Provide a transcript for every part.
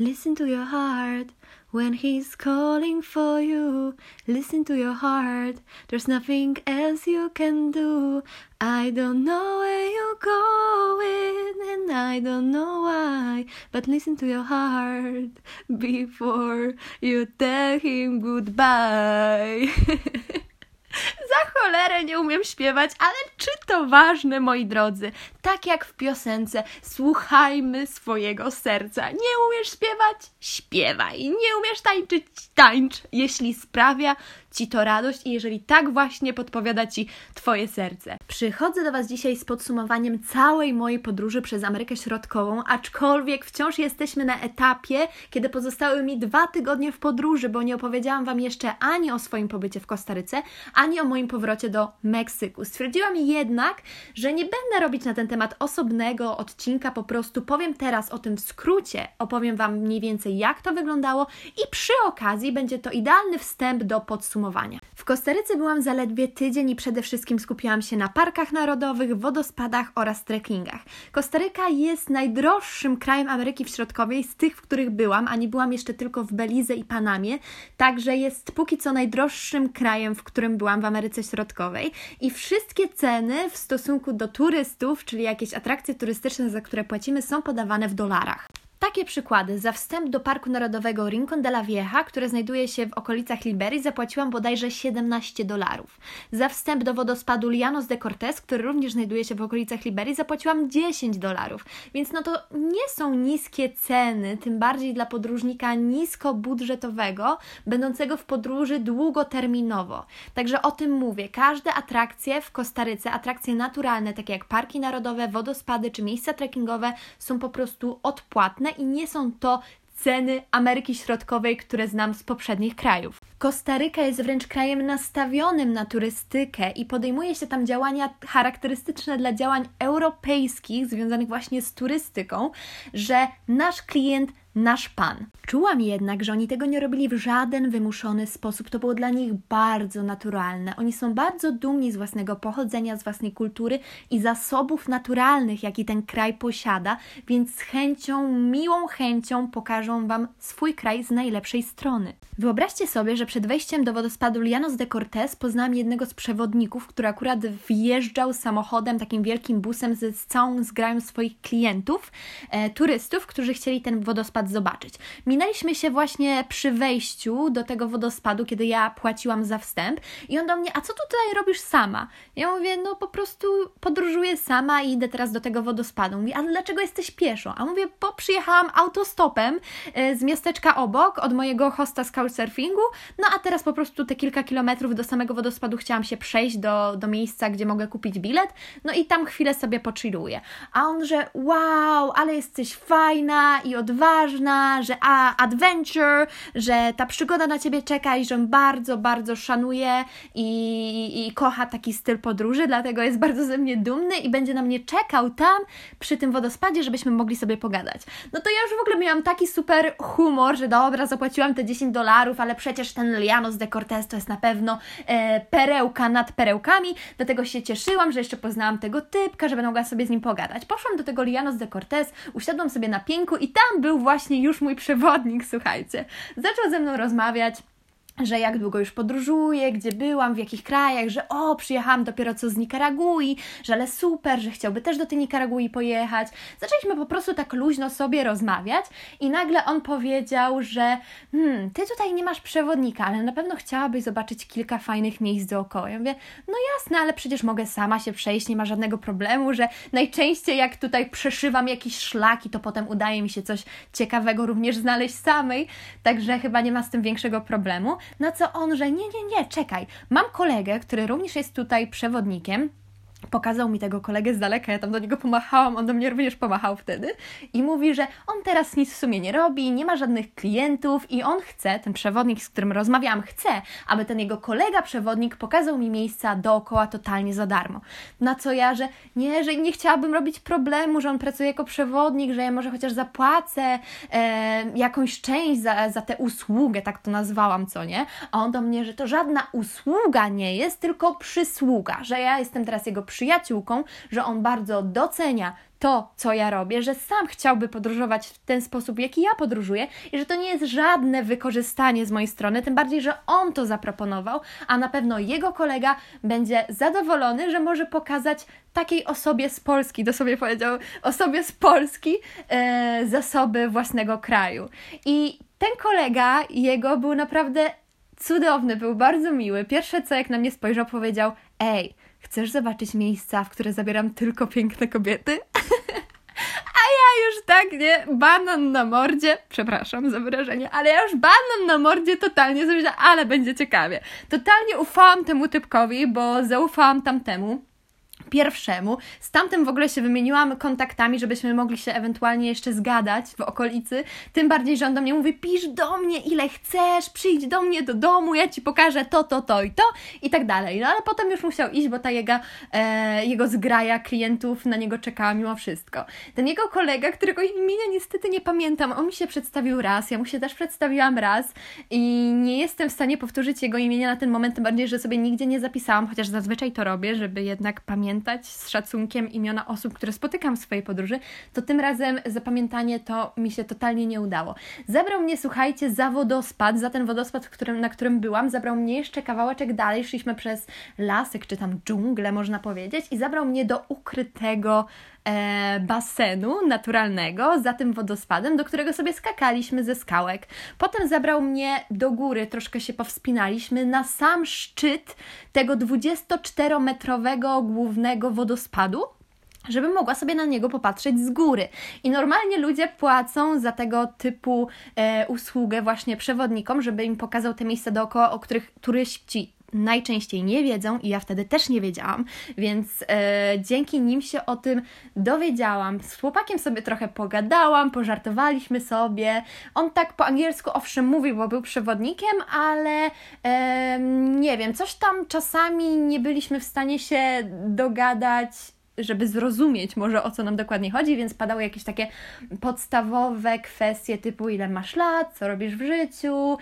Listen to your heart when he's calling for you. Listen to your heart, there's nothing else you can do. I don't know where you're going and I don't know why, but listen to your heart before you tell him goodbye. Za cholerę nie umiem śpiewać, ale czy to ważne, moi drodzy? Tak jak w piosence, słuchajmy swojego serca. Nie umiesz śpiewać? Śpiewaj. Nie umiesz tańczyć? Tańcz, jeśli sprawia Ci to radość i jeżeli tak właśnie podpowiada Ci Twoje serce. Przychodzę do Was dzisiaj z podsumowaniem całej mojej podróży przez Amerykę Środkową, aczkolwiek wciąż jesteśmy na etapie, kiedy pozostały mi dwa tygodnie w podróży, bo nie opowiedziałam Wam jeszcze ani o swoim pobycie w Kostaryce, ani o moim powrocie do Meksyku. Stwierdziłam jednak, że nie będę robić na ten temat osobnego odcinka, po prostu powiem teraz o tym w skrócie, opowiem Wam mniej więcej jak to wyglądało i przy okazji będzie to idealny wstęp do podsumowania. W Kostaryce byłam zaledwie tydzień i przede wszystkim skupiłam się na parkach narodowych, wodospadach oraz trekkingach. Kostaryka jest najdroższym krajem Ameryki Środkowej z tych, w których byłam, a nie byłam jeszcze tylko w Belize i Panamie, także jest póki co najdroższym krajem, w którym byłam w Ameryce Środkowej i wszystkie ceny w stosunku do turystów, czyli jakieś atrakcje turystyczne, za które płacimy, są podawane w dolarach. Takie przykłady. Za wstęp do Parku Narodowego Rincon de la Vieja, które znajduje się w okolicach Liberii, zapłaciłam bodajże 17 dolarów. Za wstęp do wodospadu Llanos de Cortez, który również znajduje się w okolicach Liberii, zapłaciłam 10 dolarów. Więc no to nie są niskie ceny, tym bardziej dla podróżnika niskobudżetowego, będącego w podróży długoterminowo. Także o tym mówię. Każde atrakcje w Kostaryce, atrakcje naturalne, takie jak parki narodowe, wodospady czy miejsca trekkingowe, są po prostu odpłatne i nie są to ceny Ameryki Środkowej, które znam z poprzednich krajów. Kostaryka jest wręcz krajem nastawionym na turystykę i podejmuje się tam działania charakterystyczne dla działań europejskich związanych właśnie z turystyką, że nasz klient nasz Pan. Czułam jednak, że oni tego nie robili w żaden wymuszony sposób. To było dla nich bardzo naturalne. Oni są bardzo dumni z własnego pochodzenia, z własnej kultury i zasobów naturalnych, jaki ten kraj posiada, więc z chęcią, miłą chęcią pokażą Wam swój kraj z najlepszej strony. Wyobraźcie sobie, że przed wejściem do wodospadu Llanos de Cortez poznałam jednego z przewodników, który akurat wjeżdżał samochodem, takim wielkim busem z całą zgrają swoich klientów, e, turystów, którzy chcieli ten wodospad zobaczyć. Minęliśmy się właśnie przy wejściu do tego wodospadu, kiedy ja płaciłam za wstęp i on do mnie, a co tu tutaj robisz sama? Ja mówię, no po prostu podróżuję sama i idę teraz do tego wodospadu. Mówi, ale dlaczego jesteś pieszo? A mówię, bo przyjechałam autostopem e, z miasteczka obok, od mojego hosta z couchsurfingu, no a teraz po prostu te kilka kilometrów do samego wodospadu chciałam się przejść do, do miejsca, gdzie mogę kupić bilet, no i tam chwilę sobie pochilluję. A on, że wow, ale jesteś fajna i odważna, że a, adventure, że ta przygoda na Ciebie czeka i że on bardzo, bardzo szanuje i, i kocha taki styl podróży, dlatego jest bardzo ze mnie dumny i będzie na mnie czekał tam przy tym wodospadzie, żebyśmy mogli sobie pogadać. No to ja już w ogóle miałam taki super humor, że dobra, zapłaciłam te 10 dolarów, ale przecież ten Lianos de Cortez to jest na pewno e, perełka nad perełkami, dlatego się cieszyłam, że jeszcze poznałam tego typka, że będę mogła sobie z nim pogadać. Poszłam do tego Lianos de Cortez, usiadłam sobie na pieńku i tam był właśnie już mój przewodnik, słuchajcie. Zaczął ze mną rozmawiać że jak długo już podróżuję, gdzie byłam, w jakich krajach, że o, przyjechałam dopiero co z Nikaragui, że ale super, że chciałby też do tej Nikaragui pojechać. Zaczęliśmy po prostu tak luźno sobie rozmawiać i nagle on powiedział, że hmm, ty tutaj nie masz przewodnika, ale na pewno chciałabyś zobaczyć kilka fajnych miejsc dookoła. Ja mówię, no jasne, ale przecież mogę sama się przejść, nie ma żadnego problemu, że najczęściej jak tutaj przeszywam jakieś szlaki, to potem udaje mi się coś ciekawego również znaleźć samej, także chyba nie ma z tym większego problemu. Na co on, że nie, nie, nie, czekaj, mam kolegę, który również jest tutaj przewodnikiem, Pokazał mi tego kolegę z daleka, ja tam do niego pomachałam, on do mnie również pomachał wtedy i mówi, że on teraz nic w sumie nie robi, nie ma żadnych klientów i on chce, ten przewodnik, z którym rozmawiałam, chce, aby ten jego kolega przewodnik pokazał mi miejsca dookoła totalnie za darmo. Na co ja, że nie, że nie chciałabym robić problemu, że on pracuje jako przewodnik, że ja może chociaż zapłacę e, jakąś część za, za tę usługę, tak to nazwałam, co nie? A on do mnie, że to żadna usługa nie jest, tylko przysługa, że ja jestem teraz jego przyjaciółką, że on bardzo docenia to, co ja robię, że sam chciałby podróżować w ten sposób, w jaki ja podróżuję i że to nie jest żadne wykorzystanie z mojej strony, tym bardziej, że on to zaproponował, a na pewno jego kolega będzie zadowolony, że może pokazać takiej osobie z Polski, to sobie powiedział, osobie z Polski e, zasoby własnego kraju. I ten kolega jego był naprawdę cudowny, był bardzo miły. Pierwsze co jak na mnie spojrzał, powiedział: Ej, chcesz zobaczyć miejsca, w które zabieram tylko piękne kobiety? A ja już tak, nie? Banan na mordzie, przepraszam za wyrażenie, ale ja już banan na mordzie totalnie sobie, ale będzie ciekawie. Totalnie ufałam temu typkowi, bo zaufałam tamtemu pierwszemu. Z tamtym w ogóle się wymieniłam kontaktami, żebyśmy mogli się ewentualnie jeszcze zgadać w okolicy. Tym bardziej, że on do mnie mówi: pisz do mnie ile chcesz, przyjdź do mnie do domu, ja ci pokażę to, to, to i to i tak dalej. No ale potem już musiał iść, bo ta jego, e, jego zgraja klientów na niego czekała mimo wszystko. Ten jego kolega, którego imienia niestety nie pamiętam, on mi się przedstawił raz, ja mu się też przedstawiłam raz i nie jestem w stanie powtórzyć jego imienia na ten moment, tym bardziej, że sobie nigdzie nie zapisałam, chociaż zazwyczaj to robię, żeby jednak pamiętać z szacunkiem imiona osób, które spotykam w swojej podróży, to tym razem zapamiętanie to mi się totalnie nie udało. Zabrał mnie, słuchajcie, za wodospad, za ten wodospad, którym, na którym byłam, zabrał mnie jeszcze kawałeczek dalej, szliśmy przez lasek, czy tam dżunglę, można powiedzieć, i zabrał mnie do ukrytego basenu naturalnego za tym wodospadem, do którego sobie skakaliśmy ze skałek. Potem zabrał mnie do góry, troszkę się powspinaliśmy na sam szczyt tego 24-metrowego głównego wodospadu żebym mogła sobie na niego popatrzeć z góry. I normalnie ludzie płacą za tego typu e, usługę właśnie przewodnikom, żeby im pokazał te miejsca dookoła, o których turyści najczęściej nie wiedzą i ja wtedy też nie wiedziałam, więc e, dzięki nim się o tym dowiedziałam. Z chłopakiem sobie trochę pogadałam, pożartowaliśmy sobie. On tak po angielsku owszem mówił, bo był przewodnikiem, ale e, nie wiem, coś tam czasami nie byliśmy w stanie się dogadać żeby zrozumieć może o co nam dokładnie chodzi, więc padały jakieś takie podstawowe kwestie typu ile masz lat, co robisz w życiu,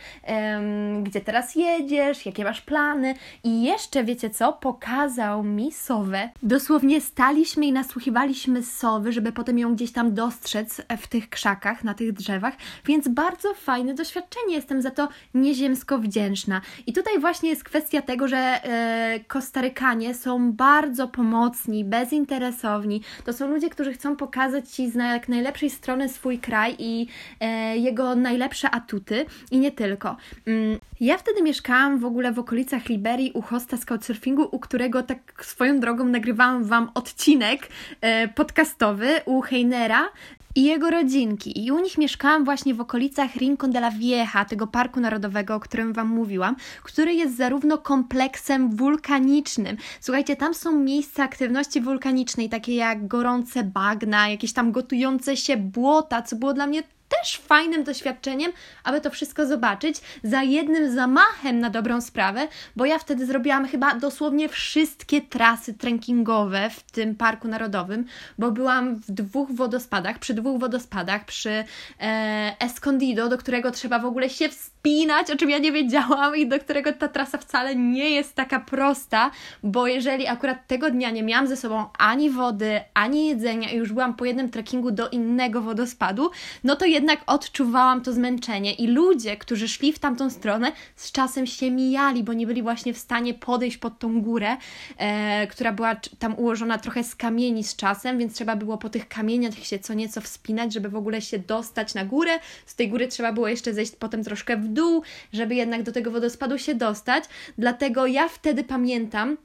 gdzie teraz jedziesz, jakie masz plany i jeszcze wiecie co, pokazał mi sowę. Dosłownie staliśmy i nasłuchiwaliśmy sowy, żeby potem ją gdzieś tam dostrzec w tych krzakach, na tych drzewach, więc bardzo fajne doświadczenie, jestem za to nieziemsko wdzięczna. I tutaj właśnie jest kwestia tego, że e, Kostarykanie są bardzo pomocni, bez bezinteresowni. To są ludzie, którzy chcą pokazać Ci z jak najlepszej strony swój kraj i e, jego najlepsze atuty i nie tylko. Mm, ja wtedy mieszkałam w ogóle w okolicach Liberii u hosta Couchsurfingu, u którego tak swoją drogą nagrywałam Wam odcinek e, podcastowy u Heinera i jego rodzinki. I u nich mieszkałam właśnie w okolicach Rincon de la Vieja, tego parku narodowego, o którym Wam mówiłam, który jest zarówno kompleksem wulkanicznym. Słuchajcie, tam są miejsca aktywności wulkanicznej, takie jak gorące bagna, jakieś tam gotujące się błota, co było dla mnie też fajnym doświadczeniem, aby to wszystko zobaczyć za jednym zamachem na dobrą sprawę, bo ja wtedy zrobiłam chyba dosłownie wszystkie trasy trekkingowe w tym parku narodowym, bo byłam w dwóch wodospadach, przy dwóch wodospadach, przy e, Escondido, do którego trzeba w ogóle się wspinać, o czym ja nie wiedziałam i do którego ta trasa wcale nie jest taka prosta, bo jeżeli akurat tego dnia nie miałam ze sobą ani wody, ani jedzenia i już byłam po jednym trekkingu do innego wodospadu, no to jednak odczuwałam to zmęczenie i ludzie, którzy szli w tamtą stronę, z czasem się mijali, bo nie byli właśnie w stanie podejść pod tą górę, e, która była tam ułożona trochę z kamieni z czasem, więc trzeba było po tych kamieniach się co nieco wspinać, żeby w ogóle się dostać na górę. Z tej góry trzeba było jeszcze zejść potem troszkę w dół, żeby jednak do tego wodospadu się dostać. Dlatego ja wtedy pamiętam,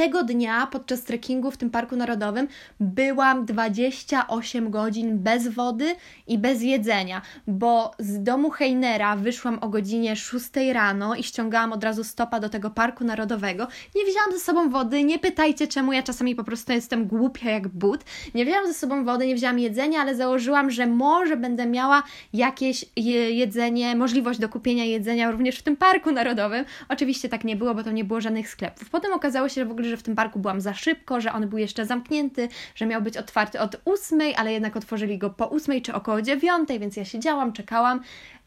tego dnia podczas trekkingu w tym parku narodowym byłam 28 godzin bez wody i bez jedzenia, bo z domu Heinera wyszłam o godzinie 6 rano i ściągałam od razu stopa do tego parku narodowego. Nie wzięłam ze sobą wody, nie pytajcie czemu, ja czasami po prostu jestem głupia jak but. Nie wzięłam ze sobą wody, nie wzięłam jedzenia, ale założyłam, że może będę miała jakieś jedzenie, możliwość do kupienia jedzenia również w tym parku narodowym. Oczywiście tak nie było, bo tam nie było żadnych sklepów. Potem okazało się, że w ogóle że w tym parku byłam za szybko, że on był jeszcze zamknięty, że miał być otwarty od ósmej, ale jednak otworzyli go po ósmej czy około dziewiątej, więc ja siedziałam, czekałam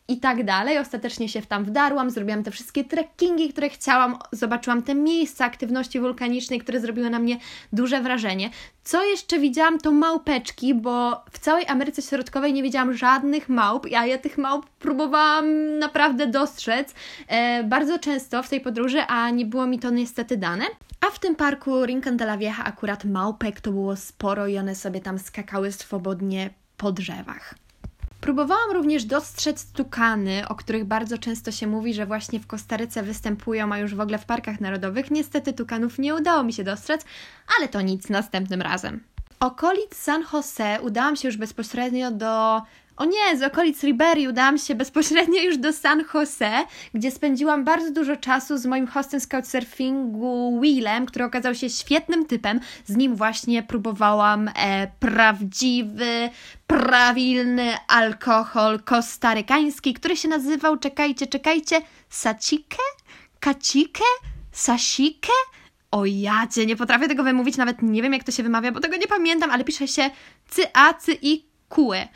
i tak dalej. Ostatecznie się tam wdarłam, zrobiłam te wszystkie trekkingi, które chciałam, zobaczyłam te miejsca aktywności wulkanicznej, które zrobiły na mnie duże wrażenie. Co jeszcze widziałam, to małpeczki, bo w całej Ameryce Środkowej nie widziałam żadnych małp, a ja tych małp próbowałam naprawdę dostrzec e, bardzo często w tej podróży, a nie było mi to niestety dane. A w tym parku Rincon de la Vieja akurat małpek to było sporo i one sobie tam skakały swobodnie po drzewach. Próbowałam również dostrzec tukany, o których bardzo często się mówi, że właśnie w Kostaryce występują, a już w ogóle w parkach narodowych. Niestety tukanów nie udało mi się dostrzec, ale to nic następnym razem. Okolic San Jose udałam się już bezpośrednio do o nie, z okolic Ribery udałam się bezpośrednio już do San Jose, gdzie spędziłam bardzo dużo czasu z moim hostem couchsurfingu Willem, który okazał się świetnym typem. Z nim właśnie próbowałam e, prawdziwy, prawilny alkohol kostarykański, który się nazywał, czekajcie, czekajcie, sachike? Kacike? Sasike? O jacie, nie potrafię tego wymówić, nawet nie wiem jak to się wymawia, bo tego nie pamiętam, ale pisze się cy-a, cy-i, kue.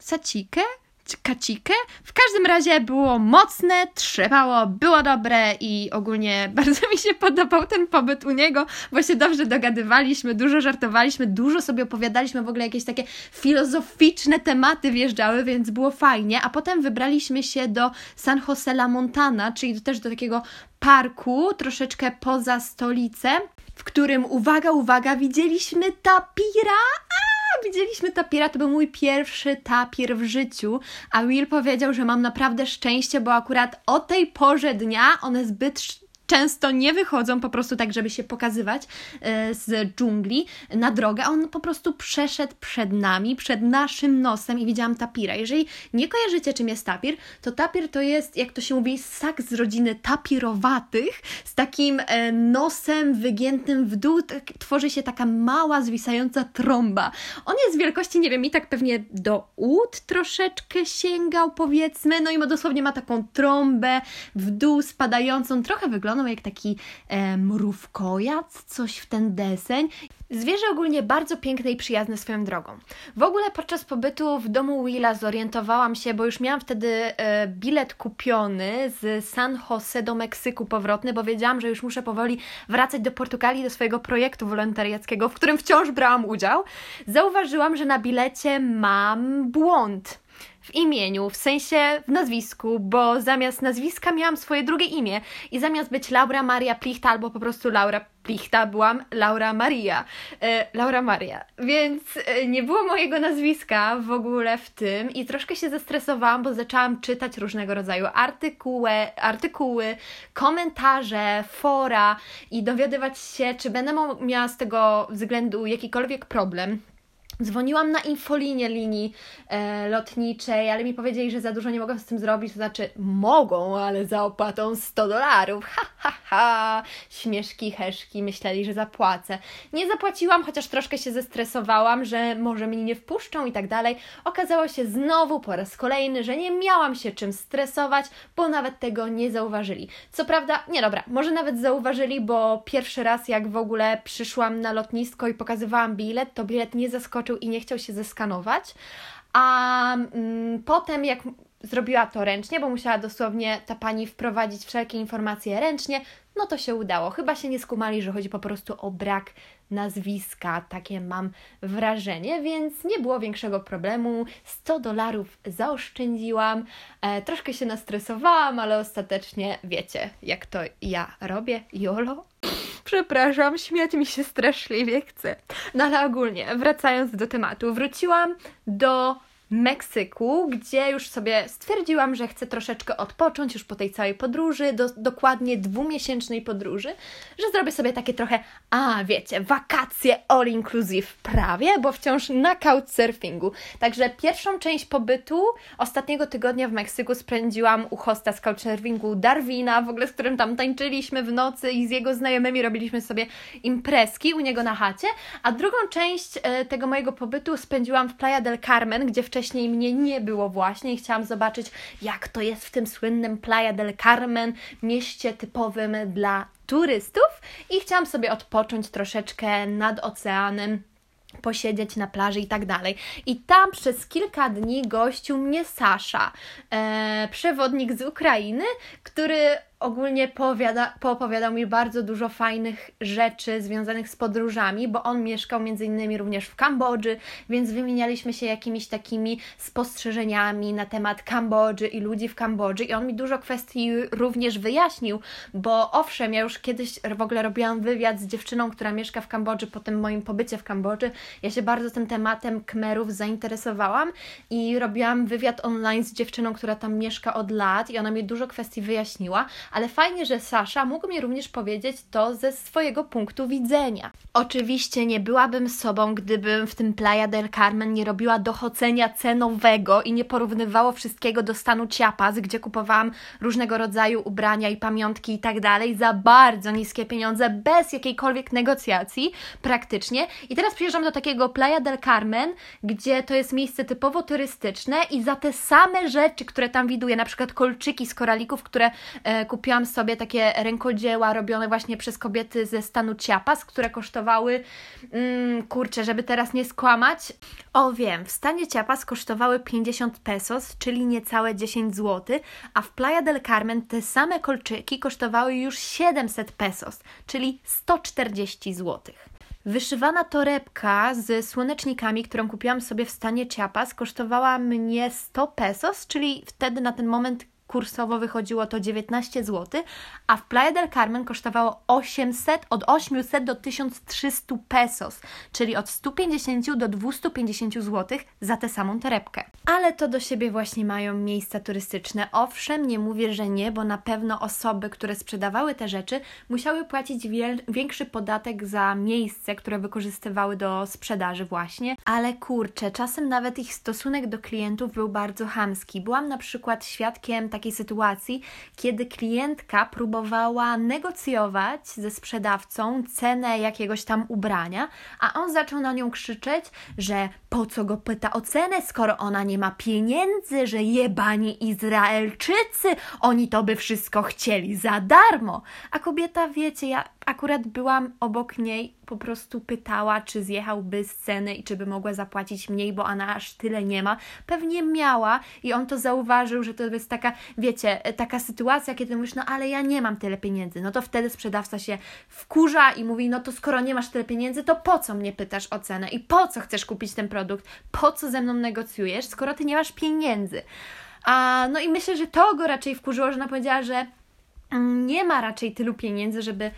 Sacikę? kacikę. W każdym razie było mocne, trzymało, było dobre i ogólnie bardzo mi się podobał ten pobyt u niego, bo się dobrze dogadywaliśmy, dużo żartowaliśmy, dużo sobie opowiadaliśmy, w ogóle jakieś takie filozoficzne tematy wjeżdżały, więc było fajnie, a potem wybraliśmy się do San Jose La Montana, czyli też do takiego parku, troszeczkę poza stolicę, w którym, uwaga, uwaga, widzieliśmy tapira, widzieliśmy tapira, to był mój pierwszy tapir w życiu, a Will powiedział, że mam naprawdę szczęście, bo akurat o tej porze dnia one zbyt często nie wychodzą po prostu tak, żeby się pokazywać e, z dżungli na drogę, a on po prostu przeszedł przed nami, przed naszym nosem i widziałam tapira. Jeżeli nie kojarzycie, czym jest tapir, to tapir to jest, jak to się mówi, ssak z rodziny tapirowatych, z takim e, nosem wygiętym w dół, tak, tworzy się taka mała, zwisająca trąba. On jest wielkości, nie wiem, i tak pewnie do ud troszeczkę sięgał, powiedzmy, no i ma dosłownie ma taką trąbę w dół spadającą, trochę wygląda wyglądał jak taki e, mrówkojac, coś w ten deseń. Zwierzę ogólnie bardzo piękne i przyjazne swoją drogą. W ogóle podczas pobytu w domu Willa zorientowałam się, bo już miałam wtedy e, bilet kupiony z San Jose do Meksyku powrotny, bo wiedziałam, że już muszę powoli wracać do Portugalii, do swojego projektu wolontariackiego, w którym wciąż brałam udział. Zauważyłam, że na bilecie mam błąd w imieniu, w sensie w nazwisku, bo zamiast nazwiska miałam swoje drugie imię i zamiast być Laura Maria Plichta albo po prostu Laura Plichta byłam Laura Maria. E, Laura Maria. Więc e, nie było mojego nazwiska w ogóle w tym i troszkę się zestresowałam, bo zaczęłam czytać różnego rodzaju artykuły, artykuły komentarze, fora i dowiadywać się, czy będę miała z tego względu jakikolwiek problem Dzwoniłam na infolinię linii e, lotniczej, ale mi powiedzieli, że za dużo nie mogą z tym zrobić, to znaczy mogą, ale za opłatą 100 dolarów. Ha, ha, ha. Śmieszki, heszki, myśleli, że zapłacę. Nie zapłaciłam, chociaż troszkę się zestresowałam, że może mnie nie wpuszczą i tak dalej. Okazało się znowu po raz kolejny, że nie miałam się czym stresować, bo nawet tego nie zauważyli. Co prawda, nie dobra, może nawet zauważyli, bo pierwszy raz jak w ogóle przyszłam na lotnisko i pokazywałam bilet, to bilet nie zaskoczył i nie chciał się zeskanować. A mm, potem, jak zrobiła to ręcznie, bo musiała dosłownie ta pani wprowadzić wszelkie informacje ręcznie, no to się udało. Chyba się nie skumali, że chodzi po prostu o brak nazwiska, takie mam wrażenie, więc nie było większego problemu. 100 dolarów zaoszczędziłam, e, troszkę się nastresowałam, ale ostatecznie wiecie, jak to ja robię, YOLO. Przepraszam, śmiać mi się straszliwie chce. No ale ogólnie, wracając do tematu, wróciłam do Meksyku, gdzie już sobie stwierdziłam, że chcę troszeczkę odpocząć już po tej całej podróży, do, dokładnie dwumiesięcznej podróży, że zrobię sobie takie trochę, a wiecie, wakacje all inclusive prawie, bo wciąż na couchsurfingu. Także pierwszą część pobytu ostatniego tygodnia w Meksyku spędziłam u hosta z couchsurfingu Darwina, w ogóle z którym tam tańczyliśmy w nocy i z jego znajomymi robiliśmy sobie imprezki u niego na chacie, a drugą część e, tego mojego pobytu spędziłam w Playa del Carmen, gdzie wcześniej wcześniej mnie nie było właśnie i chciałam zobaczyć, jak to jest w tym słynnym Playa del Carmen, mieście typowym dla turystów i chciałam sobie odpocząć troszeczkę nad oceanem posiedzieć na plaży i tak dalej. I tam przez kilka dni gościł mnie Sasza, e, przewodnik z Ukrainy, który ogólnie powiada, poopowiadał mi bardzo dużo fajnych rzeczy związanych z podróżami, bo on mieszkał między innymi również w Kambodży, więc wymienialiśmy się jakimiś takimi spostrzeżeniami na temat Kambodży i ludzi w Kambodży i on mi dużo kwestii również wyjaśnił, bo owszem, ja już kiedyś w ogóle robiłam wywiad z dziewczyną, która mieszka w Kambodży po tym moim pobycie w Kambodży. Ja się bardzo tym tematem Kmerów zainteresowałam i robiłam wywiad online z dziewczyną, która tam mieszka od lat i ona mi dużo kwestii wyjaśniła, ale fajnie, że Sasza mógł mi również powiedzieć to ze swojego punktu widzenia. Oczywiście nie byłabym sobą, gdybym w tym Playa del Carmen nie robiła dochodzenia cenowego i nie porównywało wszystkiego do stanu Chiapas, gdzie kupowałam różnego rodzaju ubrania i pamiątki i tak dalej za bardzo niskie pieniądze, bez jakiejkolwiek negocjacji praktycznie. I teraz przyjeżdżam do takiego Playa del Carmen, gdzie to jest miejsce typowo turystyczne i za te same rzeczy, które tam widuję, na przykład kolczyki z koralików, które e, kupiłam sobie takie rękodzieła robione właśnie przez kobiety ze stanu Chiapas, które kosztowały, mm, kurczę, żeby teraz nie skłamać, o wiem, w stanie Chiapas kosztowały 50 pesos, czyli niecałe 10 zł, a w Playa del Carmen te same kolczyki kosztowały już 700 pesos, czyli 140 zł. Wyszywana torebka z słonecznikami, którą kupiłam sobie w stanie Chiapas, kosztowała mnie 100 pesos, czyli wtedy na ten moment kursowo wychodziło to 19 zł, a w Playa del Carmen kosztowało 800, od 800 do 1300 pesos, czyli od 150 do 250 zł za tę samą torebkę. Ale to do siebie właśnie mają miejsca turystyczne. Owszem, nie mówię, że nie, bo na pewno osoby, które sprzedawały te rzeczy, musiały płacić większy podatek za miejsce, które wykorzystywały do sprzedaży właśnie, ale kurczę, czasem nawet ich stosunek do klientów był bardzo hamski. Byłam na przykład świadkiem takiej takiej sytuacji, kiedy klientka próbowała negocjować ze sprzedawcą cenę jakiegoś tam ubrania, a on zaczął na nią krzyczeć, że po co go pyta o cenę, skoro ona nie ma pieniędzy, że jebani Izraelczycy, oni to by wszystko chcieli za darmo. A kobieta, wiecie, ja akurat byłam obok niej, po prostu pytała, czy zjechałby z ceny i czy by mogła zapłacić mniej, bo ona aż tyle nie ma. Pewnie miała i on to zauważył, że to jest taka, wiecie, taka sytuacja, kiedy mówisz, no ale ja nie mam tyle pieniędzy. No to wtedy sprzedawca się wkurza i mówi, no to skoro nie masz tyle pieniędzy, to po co mnie pytasz o cenę i po co chcesz kupić ten produkt? Po co ze mną negocjujesz, skoro ty nie masz pieniędzy? A, no i myślę, że to go raczej wkurzyło, że ona powiedziała, że nie ma raczej tylu pieniędzy, żeby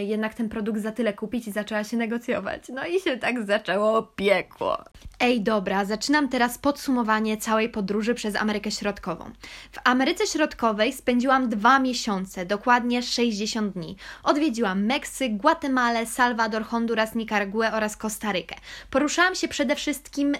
jednak ten produkt za tyle kupić i zaczęła się negocjować. No i się tak zaczęło piekło. Ej, dobra, zaczynam teraz podsumowanie całej podróży przez Amerykę Środkową. W Ameryce Środkowej spędziłam dwa miesiące, dokładnie 60 dni. Odwiedziłam Meksyk, Gwatemalę, Salwador, Honduras, Nicaraguę oraz Kostarykę. Poruszałam się przede wszystkim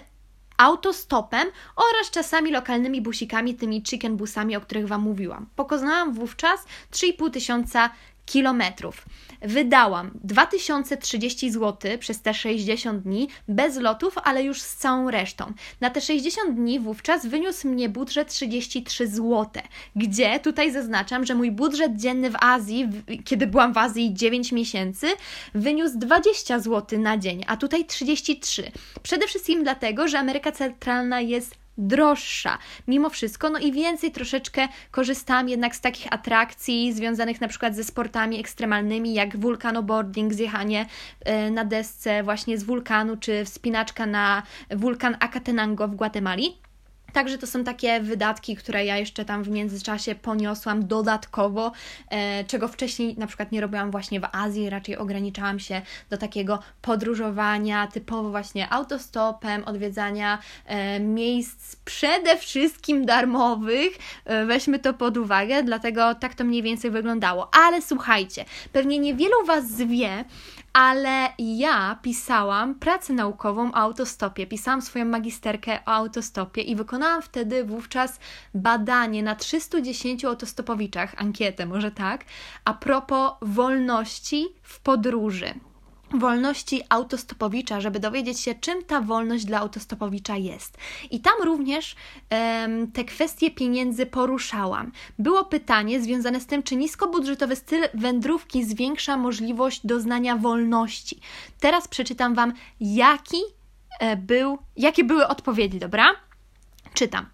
autostopem oraz czasami lokalnymi busikami, tymi chicken busami, o których Wam mówiłam. Pokonałam wówczas 3,5 tysiąca kilometrów. Wydałam 2030 zł przez te 60 dni bez lotów, ale już z całą resztą. Na te 60 dni wówczas wyniósł mnie budżet 33 zł, gdzie tutaj zaznaczam, że mój budżet dzienny w Azji, kiedy byłam w Azji 9 miesięcy, wyniósł 20 zł na dzień, a tutaj 33. Przede wszystkim dlatego, że Ameryka Centralna jest droższa. Mimo wszystko, no i więcej troszeczkę korzystam jednak z takich atrakcji związanych na przykład ze sportami ekstremalnymi, jak wulkanoboarding, zjechanie e, na desce właśnie z wulkanu, czy wspinaczka na wulkan Acatenango w Gwatemali. Także to są takie wydatki, które ja jeszcze tam w międzyczasie poniosłam dodatkowo, e, czego wcześniej na przykład nie robiłam właśnie w Azji, raczej ograniczałam się do takiego podróżowania typowo właśnie autostopem, odwiedzania e, miejsc przede wszystkim darmowych. E, weźmy to pod uwagę, dlatego tak to mniej więcej wyglądało. Ale słuchajcie, pewnie niewielu Was wie, ale ja pisałam pracę naukową o autostopie, pisałam swoją magisterkę o autostopie i wykonałam wtedy wówczas badanie na 310 autostopowiczach, ankietę może tak, a propos wolności w podróży. Wolności autostopowicza, żeby dowiedzieć się, czym ta wolność dla autostopowicza jest. I tam również um, te kwestie pieniędzy poruszałam. Było pytanie związane z tym, czy niskobudżetowy styl wędrówki zwiększa możliwość doznania wolności. Teraz przeczytam Wam, jaki e, był, jakie były odpowiedzi, dobra? Czytam.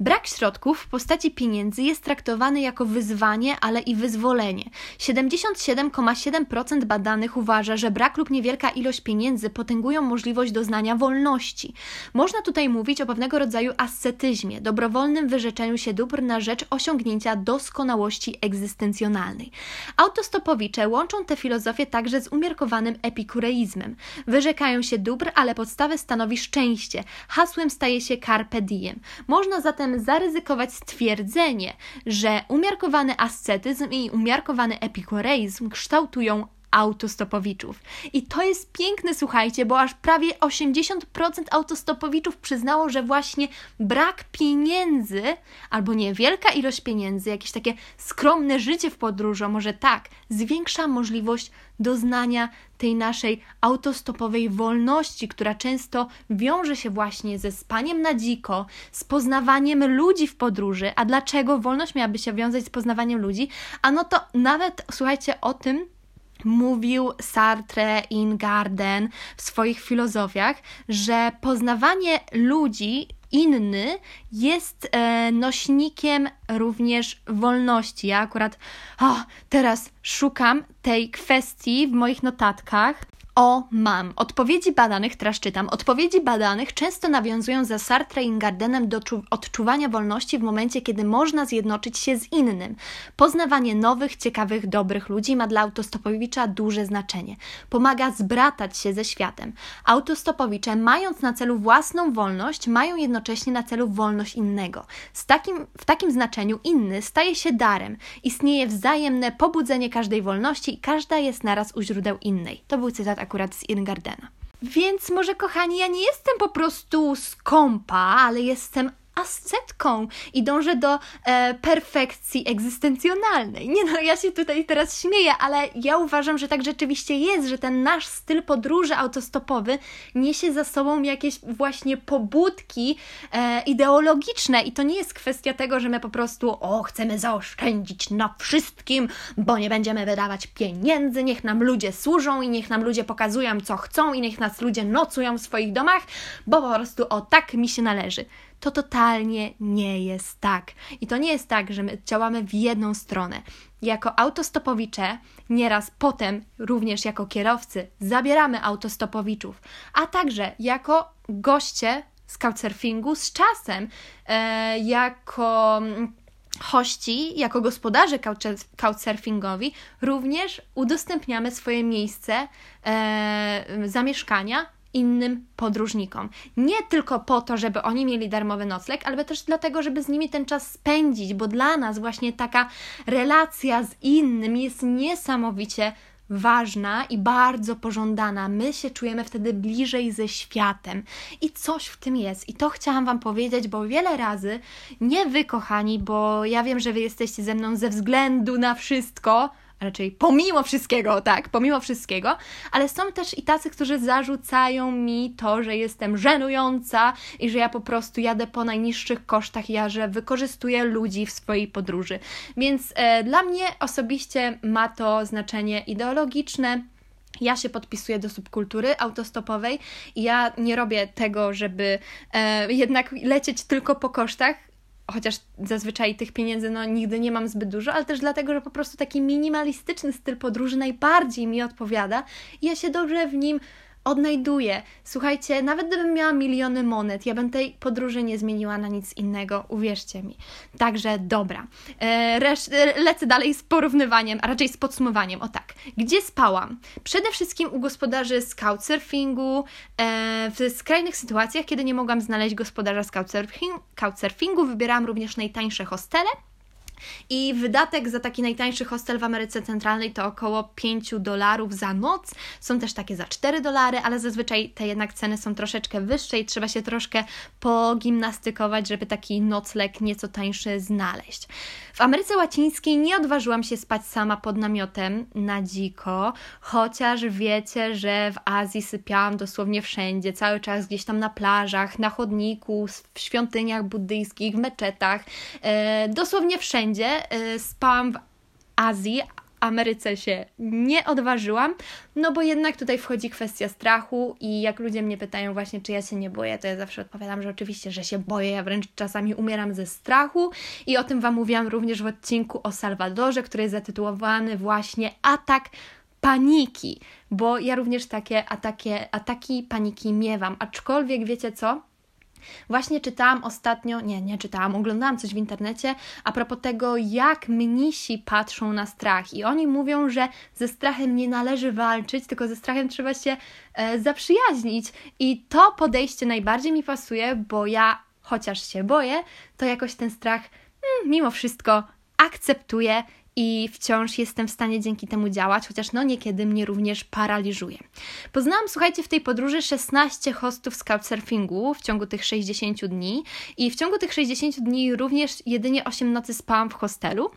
Brak środków w postaci pieniędzy jest traktowany jako wyzwanie, ale i wyzwolenie. 77,7% badanych uważa, że brak lub niewielka ilość pieniędzy potęgują możliwość doznania wolności. Można tutaj mówić o pewnego rodzaju ascetyzmie, dobrowolnym wyrzeczeniu się dóbr na rzecz osiągnięcia doskonałości egzystencjonalnej. Autostopowicze łączą tę filozofię także z umiarkowanym epikureizmem. Wyrzekają się dóbr, ale podstawę stanowi szczęście. Hasłem staje się carpe diem. Można zatem zaryzykować stwierdzenie, że umiarkowany ascetyzm i umiarkowany epikureizm kształtują autostopowiczów. I to jest piękne, słuchajcie, bo aż prawie 80% autostopowiczów przyznało, że właśnie brak pieniędzy albo niewielka ilość pieniędzy, jakieś takie skromne życie w podróży, może tak, zwiększa możliwość doznania tej naszej autostopowej wolności, która często wiąże się właśnie ze spaniem na dziko, z poznawaniem ludzi w podróży. A dlaczego wolność miałaby się wiązać z poznawaniem ludzi? A no to nawet słuchajcie o tym, mówił Sartre Ingarden w swoich filozofiach, że poznawanie ludzi inny jest e, nośnikiem również wolności. Ja akurat o, teraz szukam tej kwestii w moich notatkach. O, mam. Odpowiedzi badanych, teraz czytam, odpowiedzi badanych często nawiązują za Sartre i Gardenem do odczuwania wolności w momencie, kiedy można zjednoczyć się z innym. Poznawanie nowych, ciekawych, dobrych ludzi ma dla autostopowicza duże znaczenie. Pomaga zbratać się ze światem. Autostopowicze, mając na celu własną wolność, mają jednocześnie na celu wolność innego. Z takim, w takim znaczeniu inny staje się darem. Istnieje wzajemne pobudzenie każdej wolności i każda jest naraz u źródeł innej. To był cytat akurat z Ingardena. Więc może kochani, ja nie jestem po prostu skąpa, ale jestem ascetką i dążę do e, perfekcji egzystencjonalnej. Nie no, ja się tutaj teraz śmieję, ale ja uważam, że tak rzeczywiście jest, że ten nasz styl podróży autostopowy niesie za sobą jakieś właśnie pobudki e, ideologiczne i to nie jest kwestia tego, że my po prostu o, chcemy zaoszczędzić na wszystkim, bo nie będziemy wydawać pieniędzy, niech nam ludzie służą i niech nam ludzie pokazują, co chcą i niech nas ludzie nocują w swoich domach, bo po prostu o tak mi się należy to totalnie nie jest tak. I to nie jest tak, że my działamy w jedną stronę. Jako autostopowicze, nieraz potem również jako kierowcy, zabieramy autostopowiczów, a także jako goście z couchsurfingu z czasem, e, jako hości, jako gospodarze couchsurfingowi, również udostępniamy swoje miejsce e, zamieszkania innym podróżnikom. Nie tylko po to, żeby oni mieli darmowy nocleg, ale też dlatego, żeby z nimi ten czas spędzić, bo dla nas właśnie taka relacja z innym jest niesamowicie ważna i bardzo pożądana. My się czujemy wtedy bliżej ze światem i coś w tym jest. I to chciałam Wam powiedzieć, bo wiele razy, nie Wy, kochani, bo ja wiem, że Wy jesteście ze mną ze względu na wszystko, raczej pomimo wszystkiego, tak, pomimo wszystkiego, ale są też i tacy, którzy zarzucają mi to, że jestem żenująca i że ja po prostu jadę po najniższych kosztach, ja, że wykorzystuję ludzi w swojej podróży. Więc e, dla mnie osobiście ma to znaczenie ideologiczne. Ja się podpisuję do subkultury autostopowej i ja nie robię tego, żeby e, jednak lecieć tylko po kosztach, chociaż zazwyczaj tych pieniędzy no, nigdy nie mam zbyt dużo, ale też dlatego, że po prostu taki minimalistyczny styl podróży najbardziej mi odpowiada i ja się dobrze w nim odnajduję. Słuchajcie, nawet gdybym miała miliony monet, ja bym tej podróży nie zmieniła na nic innego, uwierzcie mi. Także dobra. E, e, lecę dalej z porównywaniem, a raczej z podsumowaniem. O tak. Gdzie spałam? Przede wszystkim u gospodarzy z couchsurfingu, e, w skrajnych sytuacjach, kiedy nie mogłam znaleźć gospodarza z couchsurfing, wybierałam również najtańsze hostele I wydatek za taki najtańszy hostel w Ameryce Centralnej to około 5 dolarów za noc. Są też takie za 4 dolary, ale zazwyczaj te jednak ceny są troszeczkę wyższe i trzeba się troszkę pogimnastykować, żeby taki nocleg nieco tańszy znaleźć. W Ameryce Łacińskiej nie odważyłam się spać sama pod namiotem na dziko, chociaż wiecie, że w Azji sypiałam dosłownie wszędzie, cały czas gdzieś tam na plażach, na chodniku, w świątyniach buddyjskich, w meczetach, e, dosłownie wszędzie. E, spałam w Azji, Ameryce się nie odważyłam, no bo jednak tutaj wchodzi kwestia strachu i jak ludzie mnie pytają właśnie, czy ja się nie boję, to ja zawsze odpowiadam, że oczywiście, że się boję, ja wręcz czasami umieram ze strachu i o tym Wam mówiłam również w odcinku o Salwadorze, który jest zatytułowany właśnie Atak paniki, bo ja również takie ataki, ataki paniki miewam, aczkolwiek wiecie co? Właśnie czytałam ostatnio, nie, nie czytałam, oglądałam coś w internecie a propos tego, jak mnisi patrzą na strach. I oni mówią, że ze strachem nie należy walczyć, tylko ze strachem trzeba się e, zaprzyjaźnić. I to podejście najbardziej mi pasuje, bo ja, chociaż się boję, to jakoś ten strach mm, mimo wszystko akceptuję i wciąż jestem w stanie dzięki temu działać, chociaż no niekiedy mnie również paraliżuje. Poznałam, słuchajcie, w tej podróży 16 hostów Couchsurfingu w ciągu tych 60 dni i w ciągu tych 60 dni również jedynie 8 nocy spałam w hostelu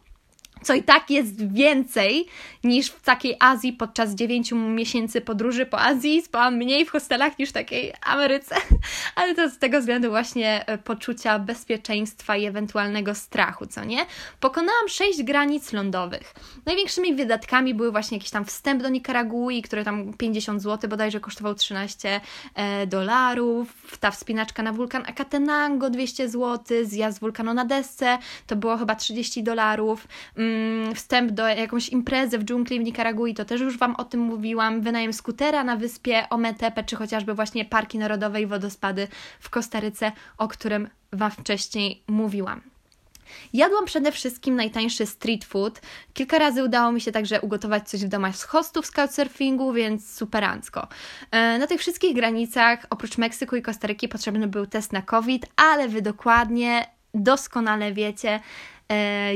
co i tak jest więcej niż w takiej Azji podczas 9 miesięcy podróży po Azji. Spałam mniej w hostelach niż w takiej Ameryce, ale to z tego względu właśnie e, poczucia bezpieczeństwa i ewentualnego strachu, co nie? Pokonałam 6 granic lądowych. Największymi wydatkami były właśnie jakiś tam wstęp do Nikaragui, który tam 50 zł bodajże kosztował 13 e, dolarów, ta wspinaczka na wulkan Akatenango 200 zł, zjazd wulkanu na desce to było chyba 30 dolarów. Mm, wstęp do jakąś imprezy w dżungli w Nikaragui, to też już Wam o tym mówiłam, wynajem skutera na wyspie Ometepe, czy chociażby właśnie parki narodowe i wodospady w Kostaryce, o którym Wam wcześniej mówiłam. Jadłam przede wszystkim najtańszy street food. Kilka razy udało mi się także ugotować coś w domach z hostów z couchsurfingu, więc superancko. E, na tych wszystkich granicach, oprócz Meksyku i Kostaryki, potrzebny był test na COVID, ale Wy dokładnie, doskonale wiecie,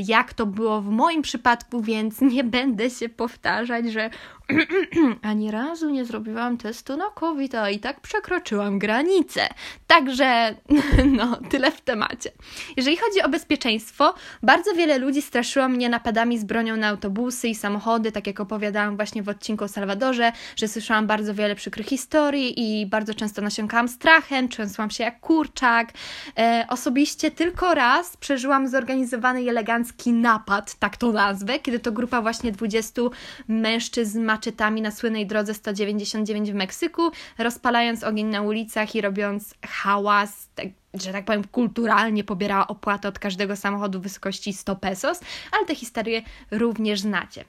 jak to było w moim przypadku, więc nie będę się powtarzać, że ani razu nie zrobiłam testu na COVID, a i tak przekroczyłam granicę. Także, no, tyle w temacie. Jeżeli chodzi o bezpieczeństwo, bardzo wiele ludzi straszyło mnie napadami z bronią na autobusy i samochody, tak jak opowiadałam właśnie w odcinku o Salwadorze, że słyszałam bardzo wiele przykrych historii i bardzo często nasiąkałam strachem, trzęsłam się jak kurczak. E, osobiście tylko raz przeżyłam zorganizowany i elegancki napad, tak to nazwę, kiedy to grupa właśnie 20 mężczyzn maczetami na słynnej drodze 199 w Meksyku, rozpalając ogień na ulicach i robiąc hałas, tak, że tak powiem, kulturalnie pobierała opłatę od każdego samochodu w wysokości 100 pesos, ale te historie również znacie.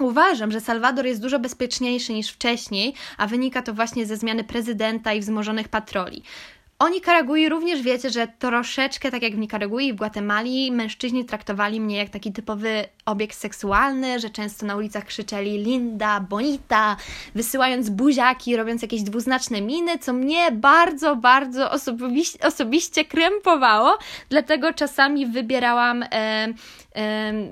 Uważam, że Salwador jest dużo bezpieczniejszy niż wcześniej, a wynika to właśnie ze zmiany prezydenta i wzmożonych patroli. O Nikaragui również wiecie, że troszeczkę tak jak w Nikaragui i w Gwatemali mężczyźni traktowali mnie jak taki typowy obiekt seksualny, że często na ulicach krzyczeli Linda, Bonita, wysyłając buziaki, robiąc jakieś dwuznaczne miny, co mnie bardzo, bardzo osobiście, osobiście krępowało, dlatego czasami wybierałam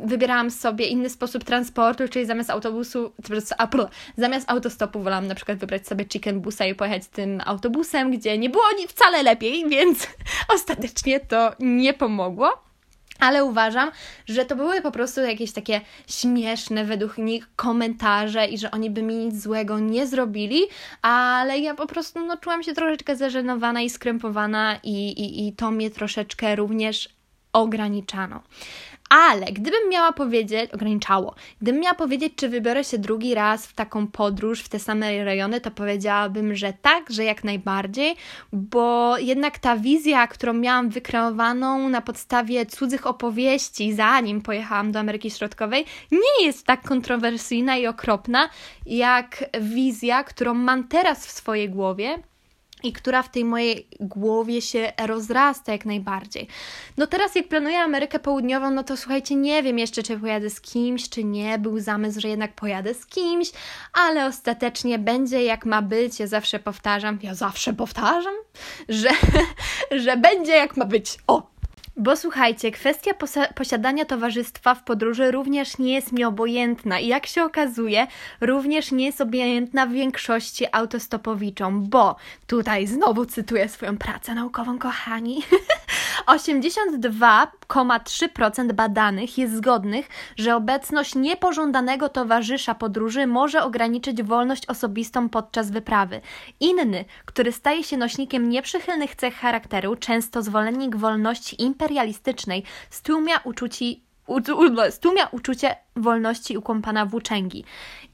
wybierałam sobie inny sposób transportu, czyli zamiast autobusu, zamiast autostopu wolałam na przykład wybrać sobie chicken busa i pojechać tym autobusem, gdzie nie było wcale lepiej, więc ostatecznie to nie pomogło. Ale uważam, że to były po prostu jakieś takie śmieszne według nich komentarze i że oni by mi nic złego nie zrobili, ale ja po prostu no, czułam się troszeczkę zażenowana i skrępowana i, i, i to mnie troszeczkę również ograniczano. Ale gdybym miała powiedzieć, ograniczało, gdybym miała powiedzieć, czy wybiorę się drugi raz w taką podróż w te same rejony, to powiedziałabym, że tak, że jak najbardziej, bo jednak ta wizja, którą miałam wykreowaną na podstawie cudzych opowieści, zanim pojechałam do Ameryki Środkowej, nie jest tak kontrowersyjna i okropna, jak wizja, którą mam teraz w swojej głowie i która w tej mojej głowie się rozrasta jak najbardziej. No teraz jak planuję Amerykę Południową, no to słuchajcie, nie wiem jeszcze, czy pojadę z kimś, czy nie. Był zamysł, że jednak pojadę z kimś, ale ostatecznie będzie jak ma być. Ja zawsze powtarzam, ja zawsze powtarzam, że, że będzie jak ma być. O! Bo słuchajcie, kwestia posiadania towarzystwa w podróży również nie jest mi obojętna i jak się okazuje, również nie jest obojętna w większości autostopowiczom, bo tutaj znowu cytuję swoją pracę naukową, kochani. 82,3% badanych jest zgodnych, że obecność niepożądanego towarzysza podróży może ograniczyć wolność osobistą podczas wyprawy. Inny, który staje się nośnikiem nieprzychylnych cech charakteru, często zwolennik wolności imperialistycznej, stłumia uczuci stłumia uczucie wolności u kompana włóczęgi.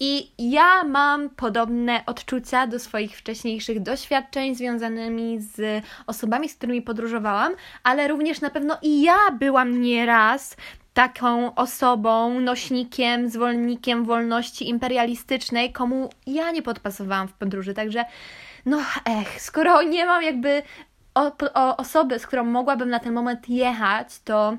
I ja mam podobne odczucia do swoich wcześniejszych doświadczeń związanymi z osobami, z którymi podróżowałam, ale również na pewno i ja byłam nieraz taką osobą, nośnikiem, zwolennikiem wolności imperialistycznej, komu ja nie podpasowałam w podróży. Także, no, ech, skoro nie mam jakby o, o osoby, z którą mogłabym na ten moment jechać, to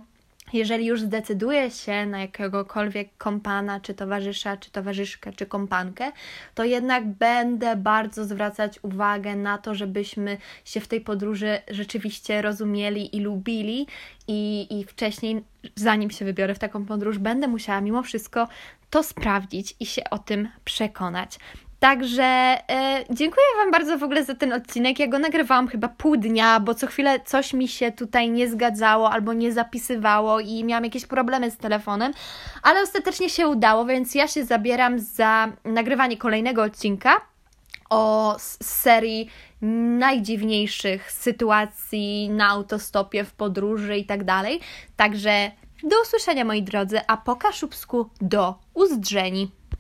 jeżeli już zdecyduję się na jakiegokolwiek kompana, czy towarzysza, czy towarzyszkę, czy kompankę, to jednak będę bardzo zwracać uwagę na to, żebyśmy się w tej podróży rzeczywiście rozumieli i lubili, i, i wcześniej, zanim się wybiorę w taką podróż, będę musiała mimo wszystko to sprawdzić i się o tym przekonać. Także e, dziękuję Wam bardzo w ogóle za ten odcinek. Ja go nagrywałam chyba pół dnia, bo co chwilę coś mi się tutaj nie zgadzało albo nie zapisywało i miałam jakieś problemy z telefonem, ale ostatecznie się udało, więc ja się zabieram za nagrywanie kolejnego odcinka o serii najdziwniejszych sytuacji na autostopie, w podróży i tak dalej. Także do usłyszenia moi drodzy, a po kaszubsku do uzdrzeni.